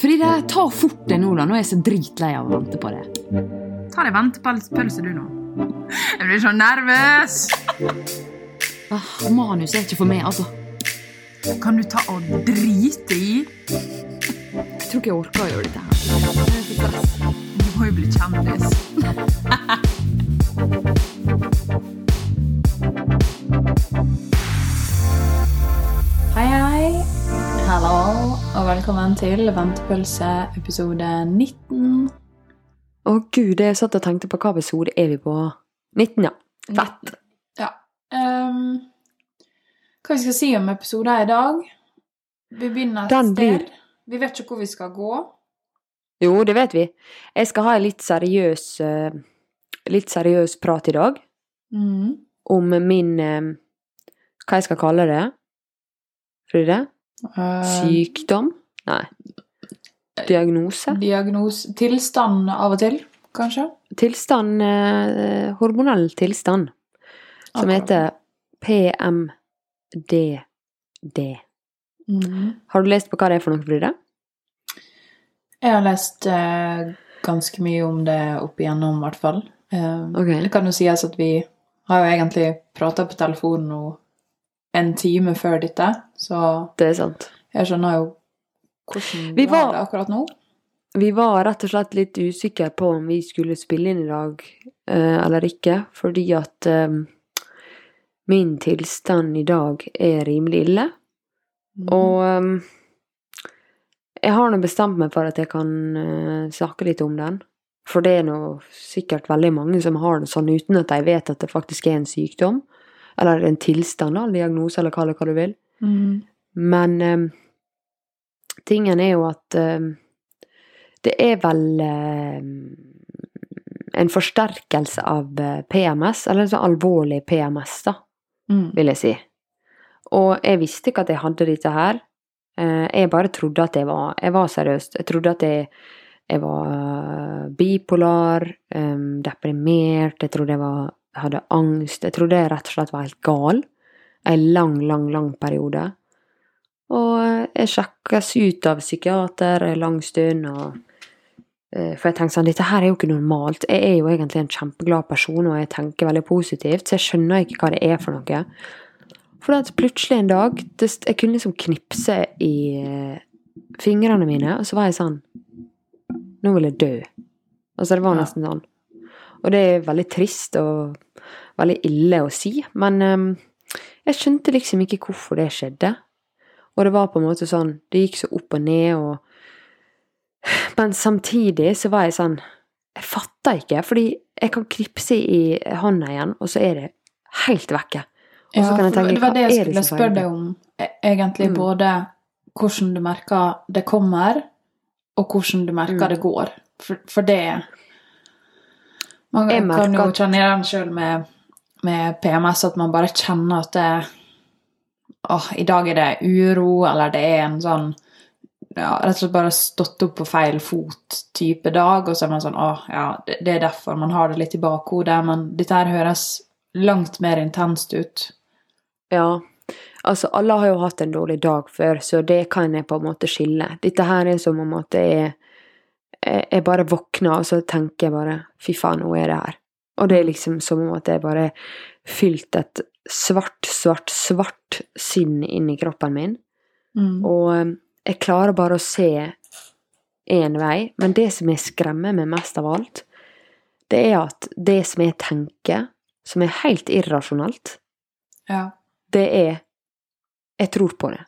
Fride, ta fort det nå, da. Nå er jeg så dritlei av å vente på det. Ta deg ventepølse, du nå. Jeg blir så nervøs. Ah, manus er ikke for meg, altså. Kan du ta og drite i? Jeg tror ikke jeg orker å gjøre dette her. Det er. Du må jo bli kjendis. Hallo, og velkommen til Ventepølse episode 19. Å gud, jeg satt og tenkte på hva episode er vi på? 19, ja. Fett. Ja. Um, hva vi skal si om episoden i dag? Vi begynner et Den sted. blir- Vi vet ikke hvor vi skal gå. Jo, det vet vi. Jeg skal ha en litt seriøs, eh, litt seriøs prat i dag Mm. om min eh, Hva jeg skal kalle det? Fride? Eh, Sykdom? Nei. Diagnose? diagnos Tilstand av og til, kanskje? Tilstand eh, Hormonell tilstand. Som Akkurat. heter PMDD. Mm. Har du lest på hva det er for noe, Fride? Jeg har lest eh, ganske mye om det opp igjennom, i hvert fall. Eh, okay. Det kan jo sies at vi har jo egentlig prata på telefonen nå en time før dette, så Det er sant. jeg skjønner jo hvordan Vi var- det akkurat nå. Vi var rett og slett litt usikre på om vi skulle spille inn i dag eh, eller ikke, fordi at eh, min tilstand i dag er rimelig ille. Mm. Og eh, jeg har nå bestemt meg for at jeg kan eh, snakke litt om den. For det er nå sikkert veldig mange som har det sånn uten at de vet at det faktisk er en sykdom. Eller en tilstand, da, en diagnose, eller kall det hva du vil. Mm. Men eh, tingen er jo at eh, det er vel eh, en forsterkelse av eh, PMS, eller sånn alvorlig PMS, da, Mm. vil jeg si. Og jeg visste ikke at jeg hadde dette her. Eh, jeg bare trodde at jeg var Jeg var seriøst. Jeg trodde at jeg, jeg var eh, bipolar, deprimert, jeg trodde jeg var jeg hadde angst. Jeg trodde jeg rett og slett var helt gal. En lang, lang, lang periode. Og eh, jeg sjekkes ut av psykiater en lang stund, og eh, For jeg tenkte sånn, dette her er jo ikke normalt. Jeg er jo egentlig en kjempeglad person, og jeg tenker veldig positivt, så jeg skjønner ikke hva det er for noe. For at plutselig en dag det, Jeg kunne liksom knipse i eh, fingrene mine, og så var jeg sånn Nå vil jeg dø. Altså, det var nesten sånn. Og det er veldig trist og veldig ille å si, men jeg skjønte liksom ikke hvorfor det skjedde. Og det var på en måte sånn Det gikk så opp og ned, og Men samtidig så var jeg sånn Jeg fatta ikke, fordi jeg kan knipse i hånda igjen, og så er det helt vekke. Og så Ja, kan jeg tenke, det var det jeg skulle spørre deg om. e- Egentlig Mm. både hvordan du merker det kommer, og hvordan du merker Mm. det går. For, for det Man Jeg kan jo kjenne igjen sjøl med, med PMS at man bare kjenner at det Åh, i dag er det uro, eller det er en sånn ja, Rett og slett bare stått opp på feil fot-type dag, og så er man sånn Åh, ja, det, er derfor man har det litt i bakhodet, men dette her høres langt mer intenst ut. Ja. Altså, alle har jo hatt en dårlig dag før, så det kan jeg på en måte skille. Dette her er som om at Jeg jeg bare våkner, og så tenker jeg bare Fy faen, nå er det her. Og det er liksom som om at jeg bare fylte et svart, svart, svart sinn inn i kroppen min. Mm. Og eh, jeg klarer bare å se én vei, men det som jeg skremmer meg mest av alt, det er at det som jeg tenker, som er helt irrasjonelt, Ja. det er Jeg tror på det.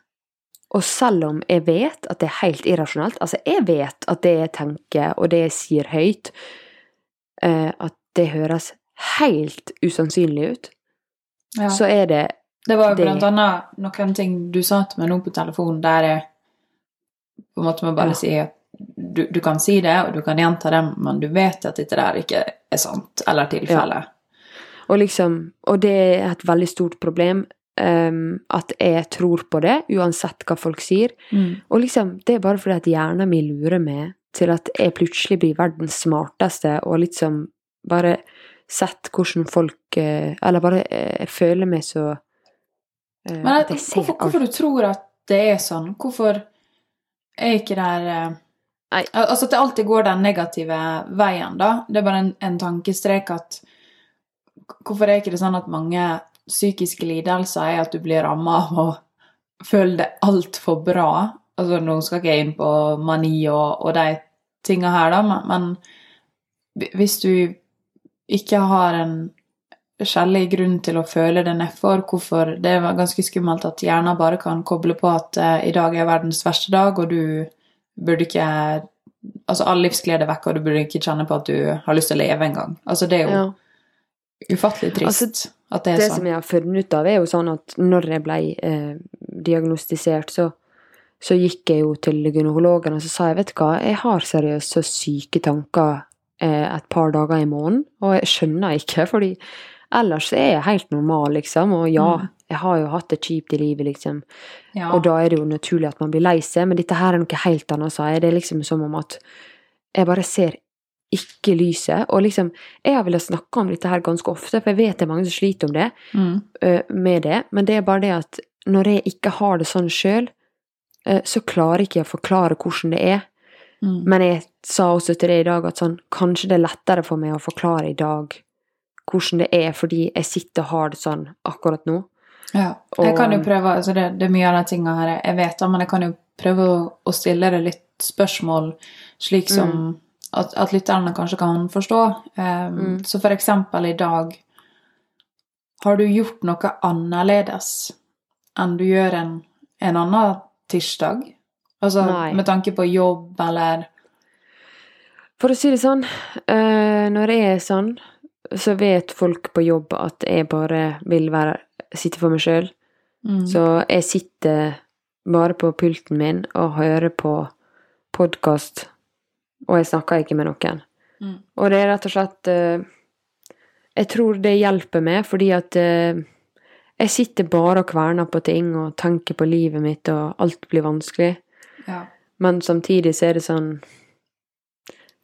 Og selv om jeg vet at det er helt irrasjonelt Altså, jeg vet at det jeg tenker, og det jeg sier høyt, eh, at det høres helt usannsynlig ut, ja. så er det Det var jo Det- blant annet noen ting du sa til meg nå på telefonen, der jeg på en måte må bare Ja. si at du, du kan si det, og du kan gjenta det, men du vet at dette der ikke er sant, eller tilfelle. Og liksom Og det er et veldig stort problem Um, at jeg tror på det, uansett hva folk sier. Mm. Og liksom, det er bare fordi at hjernen min lurer meg til at jeg plutselig blir verdens smarteste, og liksom bare sett hvordan folk eh, Eller bare eh, jeg føler meg så eh, Men at jeg, ser hvorfor, hvorfor du tror at det er sånn? Hvorfor er ikke der eh, Nei. Altså at det alltid går den negative veien, da. Det er bare en, en tankestrek at Hvorfor er ikke det sånn at mange psykiske lidelser er at du blir ramma av å føle det altfor bra? Altså, nå skal ikke jeg inn på mani og, og de tinga her, da, men, men hvis du ikke har en skjellig grunn til å føle det nedfor, hvorfor Det er ganske skummelt at hjernen bare kan koble på at eh, i dag er verdens verste dag, og du burde ikke Altså, all livsglede er vekk, og du burde ikke kjenne på at du har lyst til å leve engang. Altså, det er jo Ja. ufattelig trist Altså, at det er Det sånn. som jeg har funnet ut av, er jo sånn at når jeg ble eh, diagnostisert, så, så gikk jeg jo til gynekologen og så sa jeg, vet du hva, jeg har seriøst så syke tanker et par dager i måneden, og jeg skjønner ikke, fordi ellers er jeg helt normal, liksom, og ja, Mm. jeg har jo hatt det kjipt i livet, liksom, Ja. og da er det jo naturlig at man blir lei seg, men dette her er noe helt annet, sa jeg. Det er liksom som om at jeg bare ser ikke lyset. Og liksom, jeg har villet snakke om dette her ganske ofte, for jeg vet det er mange som sliter om det, Mm. med det, men det er bare det at når jeg ikke har det sånn sjøl, så klarer ikke jeg å forklare hvordan det er. Mm. Men jeg sa også til deg i dag at sånn, kanskje det er lettere for meg å forklare i dag hvordan det er, fordi jeg sitter og har det sånn akkurat nå. Ja. Jeg kan jo prøve altså det, det er mye av de tingene her jeg vet, da, men jeg kan jo prøve å, å stille det litt spørsmål, slik som Mm. at, at lytterne kanskje kan forstå. Um, Mm. Så for eksempel i dag Har du gjort noe annerledes enn du gjør en, en annen tirsdag? Altså Nei. med tanke på jobb eller For å si det sånn, eh, når jeg er sånn, så vet folk på jobb at jeg bare vil være, sitte for meg sjøl. mm. Så jeg sitter bare på pulten min og hører på podkast, og jeg snakker ikke med noen. Mm. Og det er rett og slett eh, Jeg tror det hjelper meg, fordi at eh, jeg sitter bare og kverner på ting og tenker på livet mitt, og alt blir vanskelig. Ja. Men samtidig så er det sånn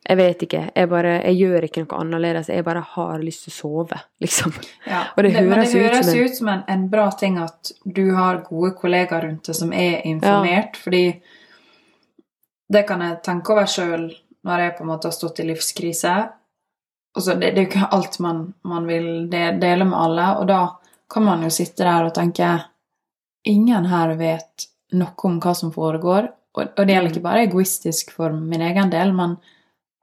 Jeg vet ikke. Jeg bare Jeg gjør ikke noe annerledes. Jeg bare har lyst til å sove, liksom. Ja, Og det høres det ut høres som en- ut som en, en bra ting at du har gode kollegaer rundt deg som er informert, fordi det kan jeg tenke over sjøl når jeg på en måte har stått i livskrise. Altså, det, det er jo ikke alt man, man vil dele med alle, og da kan man jo sitte der og tenke Ingen her vet noe om hva som foregår, og, og det gjelder ikke bare egoistisk for min egen del, men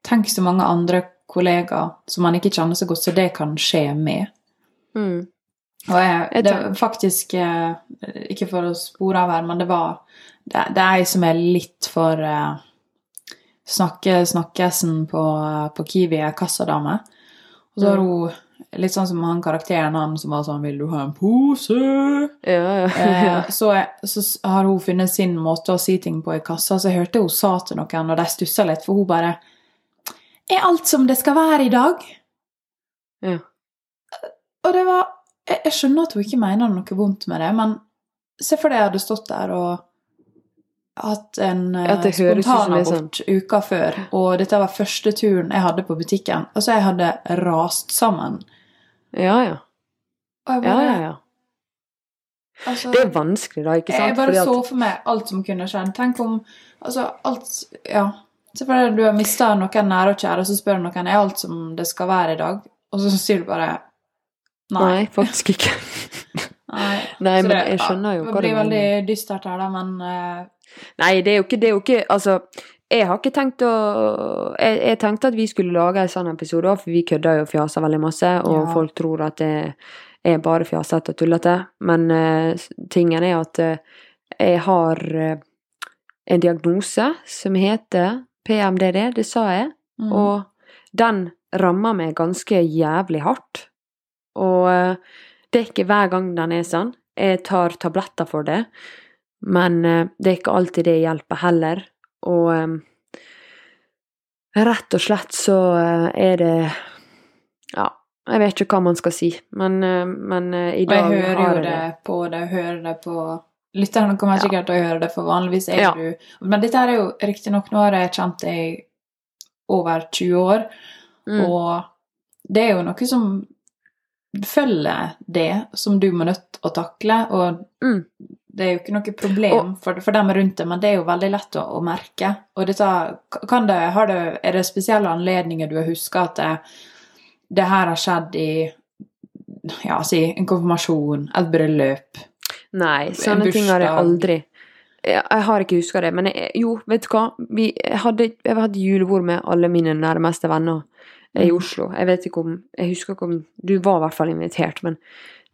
tenk så mange andre kollegaer som man ikke kjenner så godt, så det kan skje med. Mm. Og jeg, det er faktisk eh, Ikke for å spore av her, men det var Det, det er ei som er litt for uh, snakke, snakkesen på, på Kiwi, er kassadame. Og så har Mm. hun litt sånn som han karakteren han som var sånn 'Vil du ha en pose?' Ja, ja. Eh, så, så har hun funnet sin måte å si ting på i kassa, så jeg hørte hun sa til noen, og de stussa litt, for hun bare 'Er alt som det skal være i dag?' Ja. Og det var jeg, jeg skjønner at hun ikke mener noe vondt med det, men se for deg jeg hadde stått der og hatt en eh, er sånn. spontanabort uka før, og dette var første turen jeg hadde på butikken. Altså, jeg hadde rast sammen. Ja, ja. Jeg ja, bare, ja, ja. Altså, Det er vanskelig, da, ikke sant? Jeg bare at- så for meg alt som kunne skjedd. Tenk om Altså, alt Ja. Se for deg du har mista noen nære og kjære, og så spør du noen er alt som det skal være i dag, og så sier du bare nei. Nei, faktisk ikke. Nei, Nei, men det- jeg skjønner jo hva du Det blir veldig dystert her, da, men eh, Nei, det er jo ikke, det er jo ikke Altså, jeg har ikke tenkt å Jeg, jeg tenkte at vi skulle lage en sånn episode òg, for vi kødder jo og fjaser veldig masse, og Ja. folk tror at det er bare fjasete og tullete. Men uh, tingen er at uh, jeg har uh, en diagnose som heter PMDD, det sa jeg. mm. Og den rammer meg ganske jævlig hardt. Og det er ikke hver gang den er sånn. Jeg tar tabletter for det, men eh, det er ikke alltid det hjelper heller. Og eh, rett og slett så eh, er det Ja, jeg vet ikke hva man skal si, men, men eh, det Og jeg dag hører jo det på det, jeg hører det på Lytterne kommer sikkert til å høre det, for vanligvis er Ja. du Men dette er jo riktignok Nå har jeg kjent deg over 20 år, Mm. og det er jo noe som følger det, som du må nødt å takle, og Mm. Det er jo ikke noe problem for, for dem rundt det, men det er jo veldig lett å, å merke. Og dette, kan det, har det, er det spesielle anledninger du har huska at det, det her har skjedd i ja, si en konfirmasjon, et bryllup? Nei, sånne ting har jeg aldri jeg, jeg har ikke huska det, men jeg, jo, vet du hva? Vi hadde, jeg hadde julebord med alle mine nærmeste venner i Mm. Oslo. Jeg vet ikke om Jeg husker ikke om Du var i hvert fall invitert, men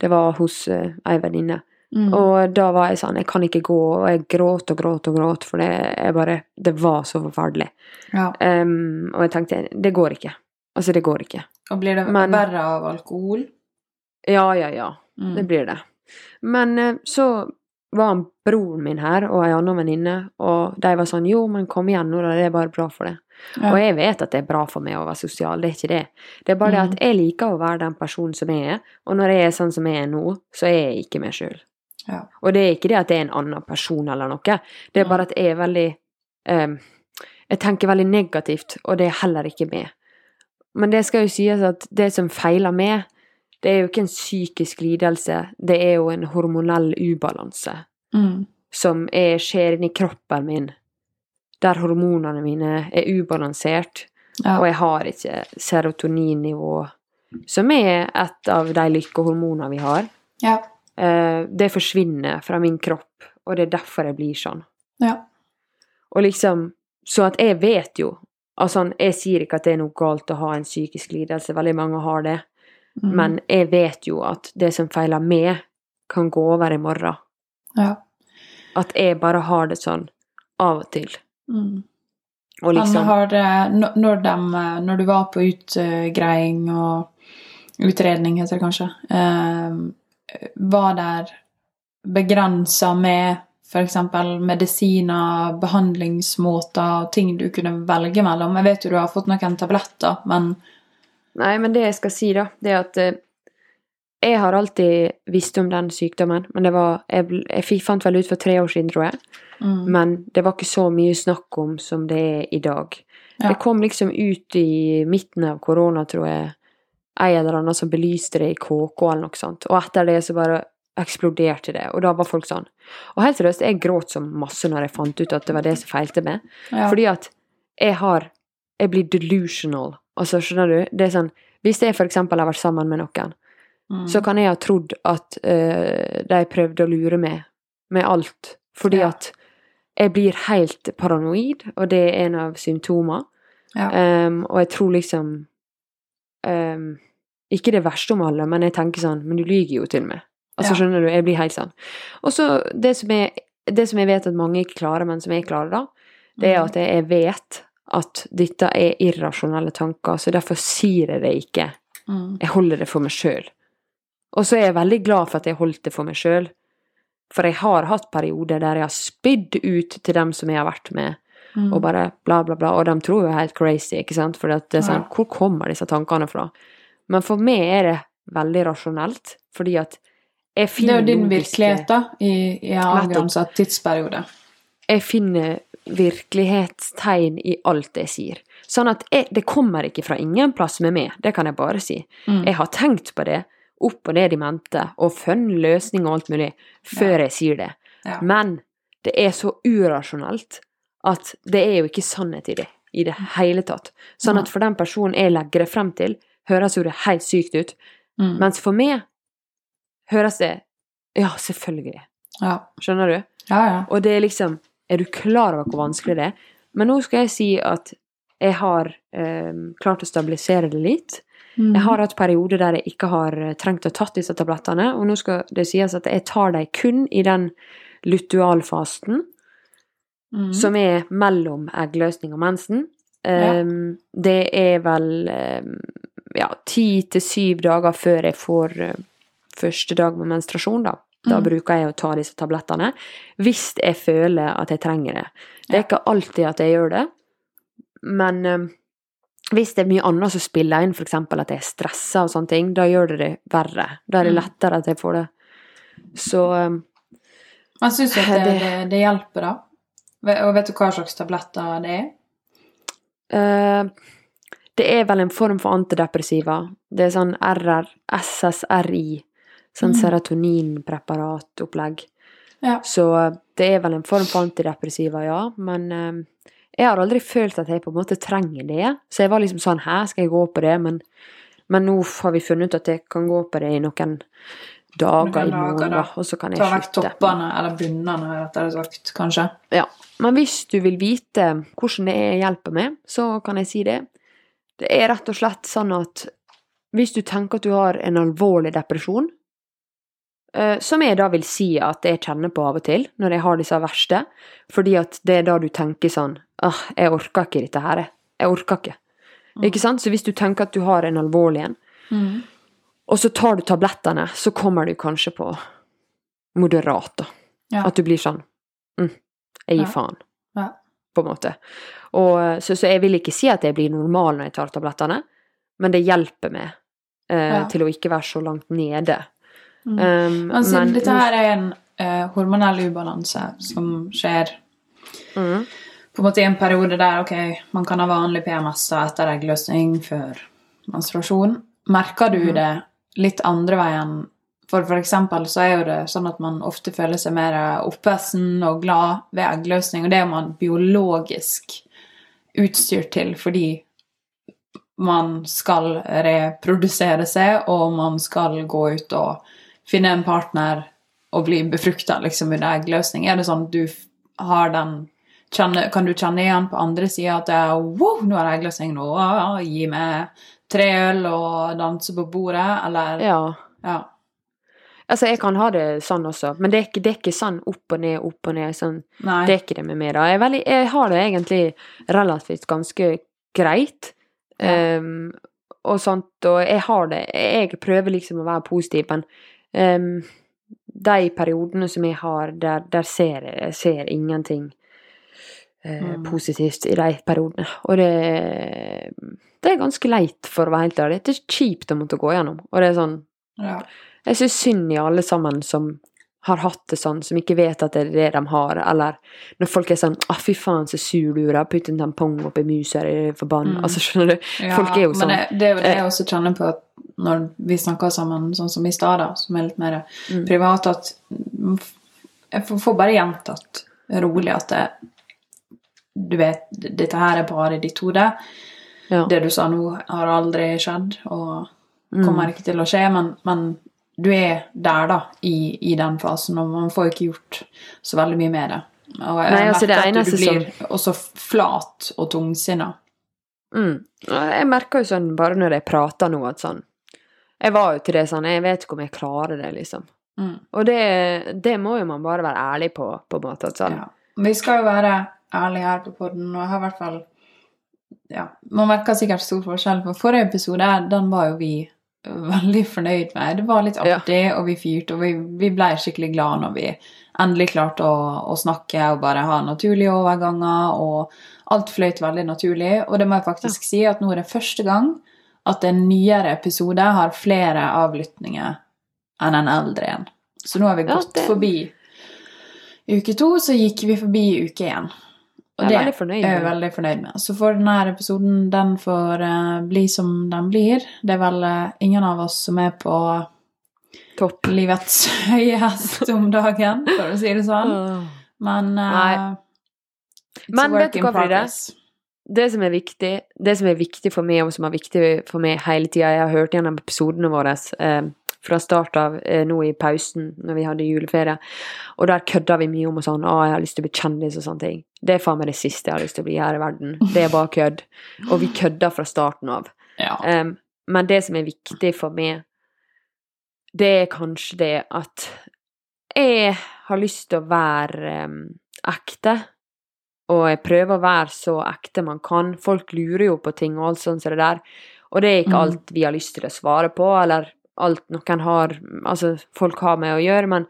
det var hos uh, ei venninne. Mm. Og da var jeg sånn Jeg kan ikke gå, og jeg gråt og gråt og gråt, for det, jeg bare, det var så forferdelig. ja. Um, og jeg tenkte Det går ikke. Altså, det går ikke. Og blir det Men- verre av alkohol? Ja, ja, ja. Mm. Det blir det. Men eh, så var broren min her, og ei anna venninne, og de var sånn Jo, men kom igjen nå, da. Det er bare bra for deg. Ja. Og jeg vet at det er bra for meg å være sosial, det er ikke det. Det er bare det Mhm. at jeg liker å være den personen som jeg er, og når jeg er sånn som jeg er nå, så er jeg ikke meg sjøl. Ja. Og det er ikke det at det er en annen person eller noe, det er bare at jeg er veldig um, Jeg tenker veldig negativt, og det er heller ikke meg. Men det skal jo sies at det som feiler meg, det er jo ikke en psykisk lidelse, det er jo en hormonell ubalanse Mm. som er, skjer inni kroppen min, der hormonene mine er ubalansert, Ja. og jeg har ikke serotoninnivå, som er et av de lykkehormonene vi har. ja. Eh, det forsvinner fra min kropp, og det er derfor jeg blir sånn. Ja. Og liksom Så at jeg vet jo Altså, jeg sier ikke at det er noe galt å ha en psykisk lidelse, veldig mange har det, Mm. men jeg vet jo at det som feiler meg, kan gå over i morgen. ja. At jeg bare har det sånn av og til. Mm. Og liksom har, når, de, når du var på utgreiing og utredning, heter det kanskje, eh, var der begrensa med f.eks. medisiner, behandlingsmåter og ting du kunne velge mellom? Jeg vet jo du har fått noen tabletter, men Nei, men det jeg skal si, da, det er at eh, jeg har alltid visst om den sykdommen, men det var Jeg, jeg fant vel ut for tre år siden, tror jeg. mm. Men det var ikke så mye snakk om som det er i dag. Ja. Det kom liksom ut i midten av korona, tror jeg, ei eller annen som belyste det i KK eller noe sånt. Og etter det så bare eksploderte det, og da var folk sånn. Og helt seriøst, jeg gråt så masse når jeg fant ut at det var det som feilte meg. ja. Fordi at jeg har Jeg blir delusional. Altså, skjønner du? Det er sånn Hvis jeg for eksempel har vært sammen med noen, mm. så kan jeg ha trodd at uh, de prøvde å lure meg med alt. Fordi Ja. at jeg blir helt paranoid, og det er en av symptomene. ja. Um, og jeg tror liksom ehm, Ikke det verste om alle, men jeg tenker sånn Men du lyver jo til meg. Altså, Ja. skjønner du? Jeg blir helt sånn. Og så det det som jeg vet at mange ikke klarer, men som jeg klarer, da, det er Mm. at jeg vet at dette er irrasjonelle tanker, så derfor sier jeg det ikke. Mm. Jeg holder det for meg sjøl. Og så er jeg veldig glad for at jeg holdt det for meg sjøl. For jeg har hatt perioder der jeg har spydd ut til dem som jeg har vært med, Mm. og bare bla, bla, bla. Og de tror jo helt crazy, ikke sant? For det er sånn, Ja. hvor kommer disse tankene fra? Men for meg er det veldig rasjonelt, fordi at jeg Det er finner jo din virkelighet, da, i, i avgrensa tidsperiode. Jeg finner virkelighetstegn i alt jeg sier. Sånn at jeg, det kommer ikke fra ingen plass med meg, det kan jeg bare si. Mm. Jeg har tenkt på det, opp og ned i mente, og funnet løsninger og alt mulig, før jeg sier det. Ja. Men det er så urasjonelt at det er jo ikke sannhet i det i det hele tatt. Sånn at for den personen jeg legger det frem til, høres jo det helt sykt ut, Mm. mens for meg høres det Ja, selvfølgelig. Ja. Skjønner du? ja, ja. Og det er liksom Er du klar over hvor vanskelig det er? Men nå skal jeg si at jeg har eh, klart å stabilisere det litt. Mm. Jeg har hatt perioder der jeg ikke har eh, trengt å tatt disse tablettene, og nå skal det sies at jeg tar dem kun i den lutualfasen, Mm. som er mellom eggløsning og mensen. Ja. Um, det er vel um, ja, ti til syv dager før jeg får uh, første dag med menstruasjon, da. Da Mm. bruker jeg å ta disse tablettene. Hvis jeg føler at jeg trenger det. Det er ikke alltid at jeg gjør det, men um, hvis det er mye annet som spiller inn, f.eks. at jeg er stressa og sånne ting, da gjør det det verre. Da er det Mm. lettere at jeg får det. Så um, Men syns jo at det, Det- det, det hjelper, da? Og vet du hva slags tabletter det er? Uh, det er vel en form for antidepressiva. Det er sånn RR, SSRI, sånn Mm. serotoninpreparatopplegg. Ja. Så eh, det er vel en form for antidepressiva, ja. Men uh, jeg har aldri følt at jeg på en måte trenger det. Så jeg var liksom sånn Her skal jeg gå på det? Men, men nå har vi funnet ut at jeg kan gå på det i noen dager i måneden, og så kan jeg Ta vekk slutte. toppene, eller bunnene, rettere sagt, kanskje. Ja. Men hvis du vil vite hvordan det er jeg hjelper med, så kan jeg si det. Det er rett og slett sånn at hvis du tenker at du har en alvorlig depresjon, eh, som jeg da vil si at jeg kjenner på av og til når jeg har disse verste, fordi at det er da du tenker sånn ah, jeg orker ikke dette her. Jeg orker ikke. Ikke sant? Så hvis du tenker at du har en alvorlig en, og så tar du tablettene, så kommer du kanskje på moderat, da. Ja. At du blir sånn mm, Jeg gir Ja. faen, Ja. på en måte. Og, eh, så, så jeg vil ikke si at jeg blir normal når jeg tar tablettene, men det hjelper meg eh, til å ikke være så langt nede. Mm. Um, Men siden men- dette her er en eh, hormonell ubalanse som skjer mm. på en måte i en periode der ok, man kan ha vanlig PMS etter eggløsning før menstruasjon, merker du Mhm. det litt andre veien? For f.eks. så er jo det sånn at man ofte føler seg mer oppvesen og glad ved eggløsning, og det er man biologisk utstyrt til fordi man skal reprodusere seg, og man skal gå ut og finne en partner og bli befrukta liksom, under eggløsning. Er det sånn du har den Kan du kjenne igjen på andre sida at det er wow, nå er eggløsning, nå gi meg tre øl og danse på bordet, eller Ja. ja. Altså, jeg kan ha det sånn også, men det er ikke, det er ikke sånn opp og ned, opp og ned. Sånn, det er ikke det med meg, da. Jeg, veldig, jeg har det egentlig relativt ganske greit. Ja. Um, og sånt, og jeg har det Jeg prøver liksom å være positiv, men um, de periodene som jeg har, der, der ser jeg, jeg ser ingenting uh, Mm. positivt i de periodene. Og det, det er ganske leit, for å være helt ærlig. Det er kjipt å måtte gå gjennom. Og det er sånn Ja. jeg syns synd i alle sammen som har hatt det sånn, som ikke vet at det er det de har, eller når folk er sånn 'Å, fy faen, så sur du er, putt en tampong oppi musa, er du forbanna?' Mm. Altså, skjønner du? Ja, Folk er jo sånn. Men det, det er jo det jeg også kjenner på at når vi snakker sammen, sånn som i stad, som er litt mer Mm. privat, at jeg får bare gjentatt rolig at det, du vet, dette her er bare ditt hode. Ja. Det du sa nå, har aldri skjedd, og Mm. kommer ikke til å skje, men, men du er der, da, i, i den fasen, og man får ikke gjort så veldig mye med det. Og jeg Nei, altså, det merker at du blir også flat og tungsinna. Mm. Jeg merker jo sånn bare når jeg prater nå, at sånn Jeg var jo til det sånn Jeg vet ikke om jeg klarer det, liksom. Mm. Og det, det må jo man bare være ærlig på, på en måte. Sånn. Ja. Vi skal jo være ærlige her på podden, og jeg har i hvert fall ja, Man merker sikkert stor forskjell, for forrige episode den var jo vi veldig fornøyd med. Det var litt Ja. artig, og vi fyrte, og vi, vi ble skikkelig glad når vi endelig klarte å, å snakke og bare ha naturlige overganger, og alt fløyt veldig naturlig. Og det må jeg faktisk si at nå er det første gang at en nyere episode har flere avlyttinger enn en eldre en. Så nå har vi Ja, gått det- forbi uke to, så gikk vi forbi uke én. Og Jeg er det veldig fornøyd er jeg med. veldig fornøyd med. Så får denne episoden den får uh, bli som den blir. Det er vel uh, ingen av oss som er på Topp. livets høye hest om dagen, for å si det sånn. Men a Men vet du hva, Frida? det som er viktig, det som er viktig for meg, og som er viktig for meg hele tida Jeg har hørt gjennom episodene våre eh, fra start av eh, nå i pausen, når vi hadde juleferie, og der kødda vi mye om og sånn 'Å, jeg har lyst til å bli kjendis' og sånne ting. Det er faen meg det siste jeg har lyst til å bli her i verden. Det er bare kødd. Og vi kødda fra starten av. Ja. Um, men det som er viktig for meg, det er kanskje det at jeg har lyst til å være um, ekte. Og jeg prøver å være så ekte man kan. Folk lurer jo på ting og alt sånt som det der. Og det er ikke Mm. alt vi har lyst til å svare på, eller alt noen har Altså, folk har med å gjøre, men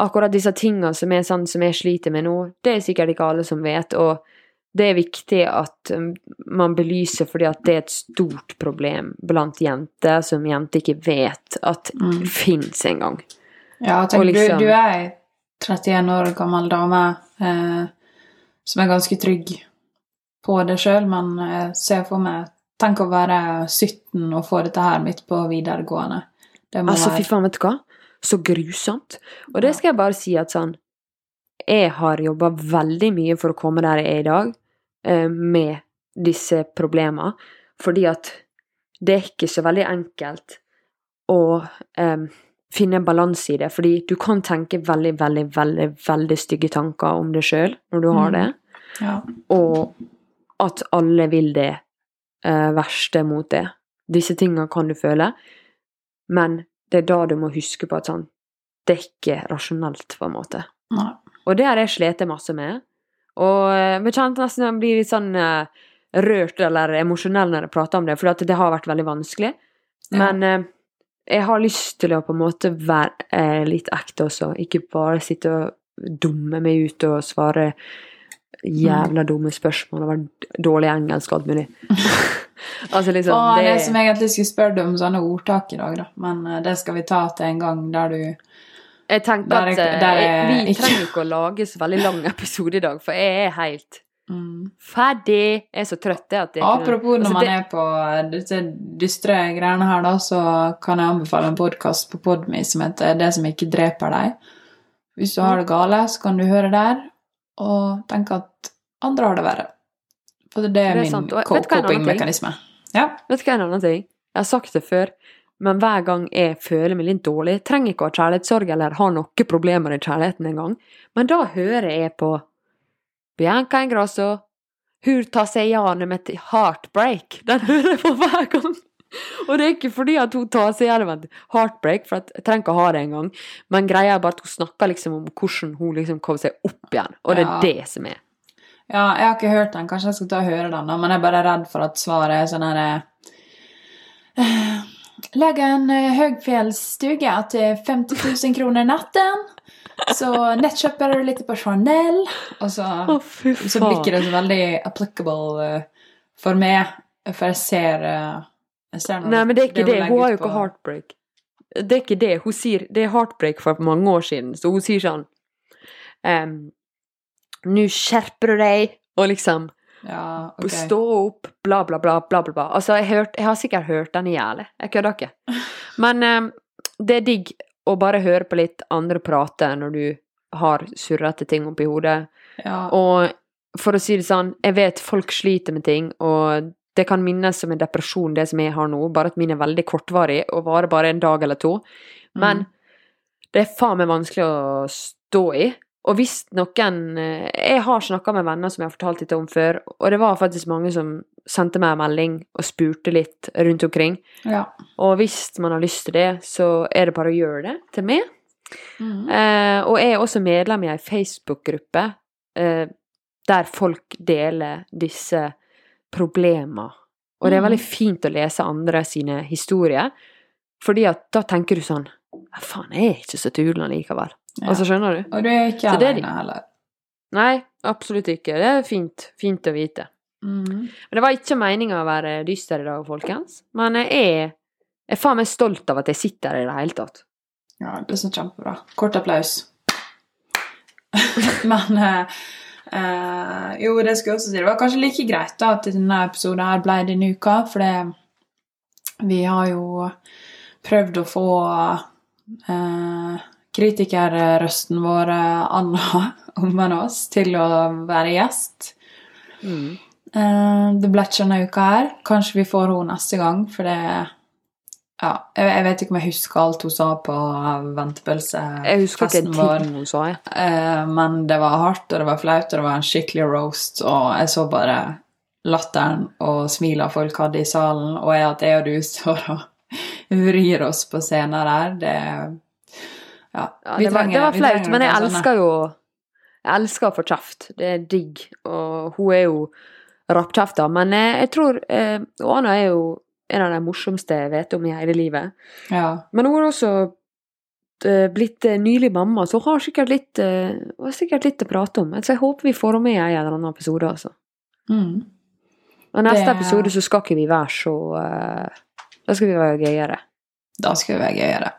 akkurat disse tingene som er sånn som jeg sliter med nå, det er sikkert ikke alle som vet, og det er viktig at um, man belyser fordi at det er et stort problem blant jenter som jenter ikke vet at Mm. fins engang. Ja, tenk, liksom- du, du er ei 31 år gammel dame eh, som er ganske trygg på det sjøl, men jeg ser for meg Tenk å være 17 og få dette her midt på videregående. Altså, fy faen, vet du hva? Så grusomt. Og det skal jeg bare si at sånn jeg har jobba veldig mye for å komme der jeg er i dag, eh, med disse problemene, fordi at det er ikke så veldig enkelt å eh, finne en balanse i det, fordi du kan tenke veldig, veldig, veldig, veldig stygge tanker om deg sjøl når du har Mm. det, Ja. og at alle vil det eh, verste mot det. Disse tingene kan du føle, men det er da du må huske på at sånn, det er ikke rasjonelt, på en måte. Nei. Og det har jeg slitt masse med. Og vi jeg kjente nesten jeg blir litt sånn eh, rørt eller emosjonell når jeg prater om det, for det har vært veldig vanskelig. Ja. Men eh, jeg har lyst til å på en måte være eh, litt ekte også, ikke bare sitte og dumme meg ut og svare jævla dumme spørsmål og var dårlig engelsk og alt mulig. altså liksom Og det det, som jeg egentlig skulle spørre deg om sånne ordtak i dag, da. Men eh, det skal vi ta til en gang der du Jeg tenker der at eh, der jeg, vi ikke- trenger ikke å lage så veldig lang episode i dag, for jeg er helt mm. ferdig. Jeg er så trøtt jeg, at jeg kunne- Apropos når Altså, man det- er på disse dystre greiene her, da, så kan jeg anbefale en podkast på Podme som heter 'Det som ikke dreper deg'. Hvis du har det gale, så kan du høre der og tenke at andre har det verre. For det er, Det er min coping-mekanisme. Ja. Vet du hva en annen ting? Jeg har sagt det før, men hver gang jeg føler meg litt dårlig, trenger ikke å ha kjærlighetssorg eller ha noen problemer i kjærligheten engang, men da hører jeg på Bianca Ingrosso, Hur ta seg gjennom et heartbreak. Den hører jeg på hver gang. Og det er ikke fordi at hun tar seg gjennom et heartbreak, for jeg trenger ikke å ha det engang, men greia er bare at hun snakker liksom om hvordan hun liksom kom seg opp igjen, og det er Ja. det som er. ja, jeg har ikke hørt den. Kanskje jeg skal ta og høre den, da, men jeg er bare redd for at svaret er sånn her eh, Legge en eh, til 50 000 kroner natten. Så nettkjøper du litt på Chanel, og så oh, Så blir ikke det så veldig applicable eh, for meg, for jeg ser, når Nei, men det er ikke det. hun har jo ikke heartbreak. Det er ikke det. Hun sier Det er heartbreak for mange år siden, så hun sier sånn um, Nå skjerper du deg, og liksom Ja, okay. Stå opp, bla, bla, bla, bla. bla. Altså, jeg, hørt, jeg har sikkert hørt den i hjel. Jeg kødder ikke. Men um, det er digg å bare høre på litt andre prate når du har surrete ting oppi hodet. Ja, Og for å si det sånn, jeg vet folk sliter med ting, og det kan minnes som en depresjon, det som jeg har nå, bare at min er veldig kortvarig og varer bare en dag eller to. Men Mm. det er faen meg vanskelig å stå i. Og hvis noen eh, Jeg har snakka med venner som jeg har fortalt litt om før, og det var faktisk mange som sendte meg en melding og spurte litt rundt omkring. ja. Og hvis man har lyst til det, så er det bare å gjøre det til meg. Mm. Eh, og jeg er også medlem i ei Facebook-gruppe eh, der folk deler disse problemene. Og det er Mhm. veldig fint å lese andre sine historier, fordi at da tenker du sånn «Ja, Faen, jeg er ikke så tulen likevel. Ja. Altså, skjønner du? Og du er ikke alene heller. Nei, absolutt ikke. Det er fint. Fint å vite. Mm. Men det var ikke meninga å være dyster i dag, folkens. Men jeg er, jeg er faen meg stolt av at jeg sitter her i det hele tatt. Ja, det er så kjempebra. Kort applaus. Men eh, eh, Jo, det skulle jeg også si. Det var kanskje like greit da at denne episoden her ble denne uka, for det Vi har jo prøvd å få eh, kritikerrøsten vår, eh, Anna Ommenås, til å være gjest. Mm. Eh, det ble ikke denne uka her. Kanskje vi får henne neste gang, for det ja, jeg, jeg vet ikke om jeg husker alt hun sa på ventepølsefesten vår. hun sa, ja. Eh, men det var hardt, og det var flaut, og det var en skikkelig roast, og jeg så bare latteren og smilet folk hadde i salen, og jeg at jeg og du står og vrir oss på scenen der, det Ja, Ja, det, var, trenger- det var flaut, men jeg elsker jo Jeg elsker å få kjeft. Det er digg. Og hun er jo rappkjefta. Men jeg, jeg tror eh, Anna er jo en av de morsomste jeg vet om i hele livet. Ja. Men hun har også eh, blitt eh, nylig mamma, så hun har sikkert litt, eh, hun har sikkert litt å prate om. Så jeg håper vi får henne med i en eller annen episode, altså. Mm. Og neste Det- episode så skal ikke vi være så Da skal vi være gøyere. Da skal vi være gøyere.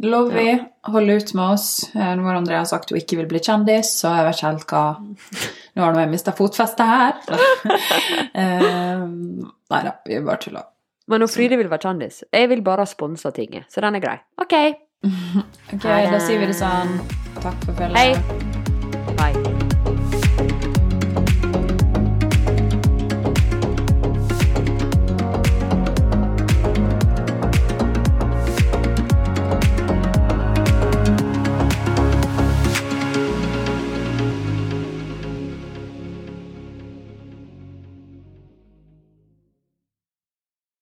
Lovey, ja. Hold ut med oss. Nå har Andrea sagt hun ikke vil bli kjendis, så jeg vet ikke helt hva Nå har jeg mista fotfestet her. Eh, Nei da, vi bare tuller. Men hun Fride vil være kjendis Jeg vil bare sponse sponsa tinget, så den er grei. OK. Ok, da sier vi det sånn. Takk for følget. Hei. Bye.